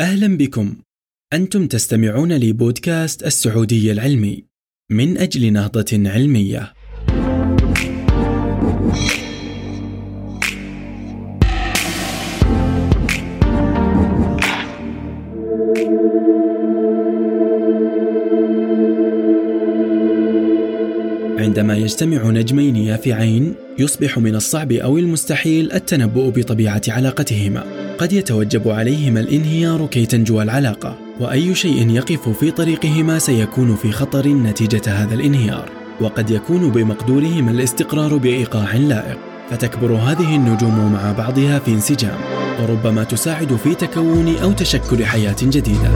أهلا بكم. أنتم تستمعون لبودكاست السعودية العلمي. من أجل نهضة علمية. عندما يجتمع نجمين يافعين يصبح من الصعب أو المستحيل التنبؤ بطبيعة علاقتهما. قد يتوجب عليهما الانهيار كي تنجو العلاقة وأي شيء يقف في طريقهما سيكون في خطر نتيجة هذا الانهيار. وقد يكون بمقدورهما الاستقرار بإيقاع لائق فتكبر هذه النجوم مع بعضها في انسجام وربما تساعد في تكون أو تشكل حياة جديدة.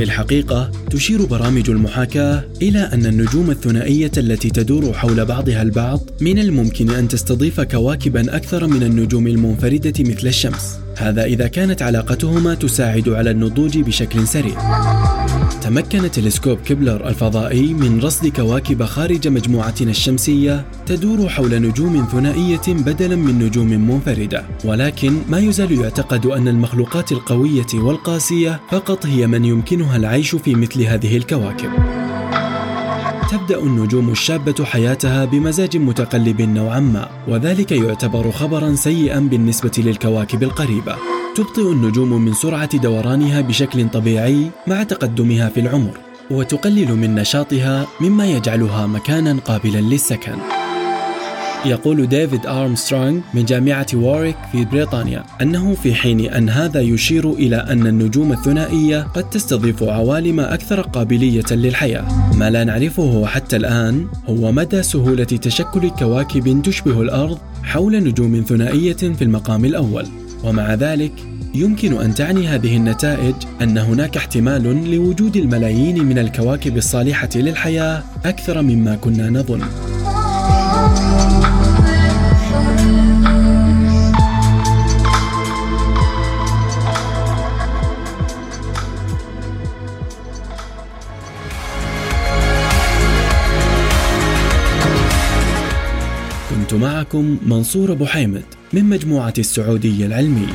في الحقيقة تشير برامج المحاكاة إلى أن النجوم الثنائية التي تدور حول بعضها البعض من الممكن أن تستضيف كواكبا أكثر من النجوم المنفردة مثل الشمس. هذا إذا كانت علاقتهما تساعد على النضوج بشكل سريع. تمكن تلسكوب كبلر الفضائي من رصد كواكب خارج مجموعتنا الشمسية تدور حول نجوم ثنائية بدلا من نجوم منفردة، ولكن ما يزال يعتقد أن المخلوقات القوية والقاسية فقط هي من يمكنها العيش في مثل هذه الكواكب. تبدأ النجوم الشابة حياتها بمزاج متقلب نوعا ما، وذلك يعتبر خبرا سيئا بالنسبة للكواكب القريبة. تبطئ النجوم من سرعة دورانها بشكل طبيعي مع تقدمها في العمر، وتقلل من نشاطها مما يجعلها مكانا قابلا للسكن. يقول ديفيد أرمسترونغ من جامعة واريك في بريطانيا أنه في حين أن هذا يشير إلى أن النجوم الثنائية قد تستضيف عوالم أكثر قابلية للحياة ما لا نعرفه حتى الآن هو مدى سهولة تشكل كواكب تشبه الأرض حول نجوم ثنائية في المقام الأول ومع ذلك يمكن أن تعني هذه النتائج أن هناك احتمال لوجود الملايين من الكواكب الصالحة للحياة أكثر مما كنا نظن. كنت معكم منصور أبو حيمد من مجموعة السعودية العلمي.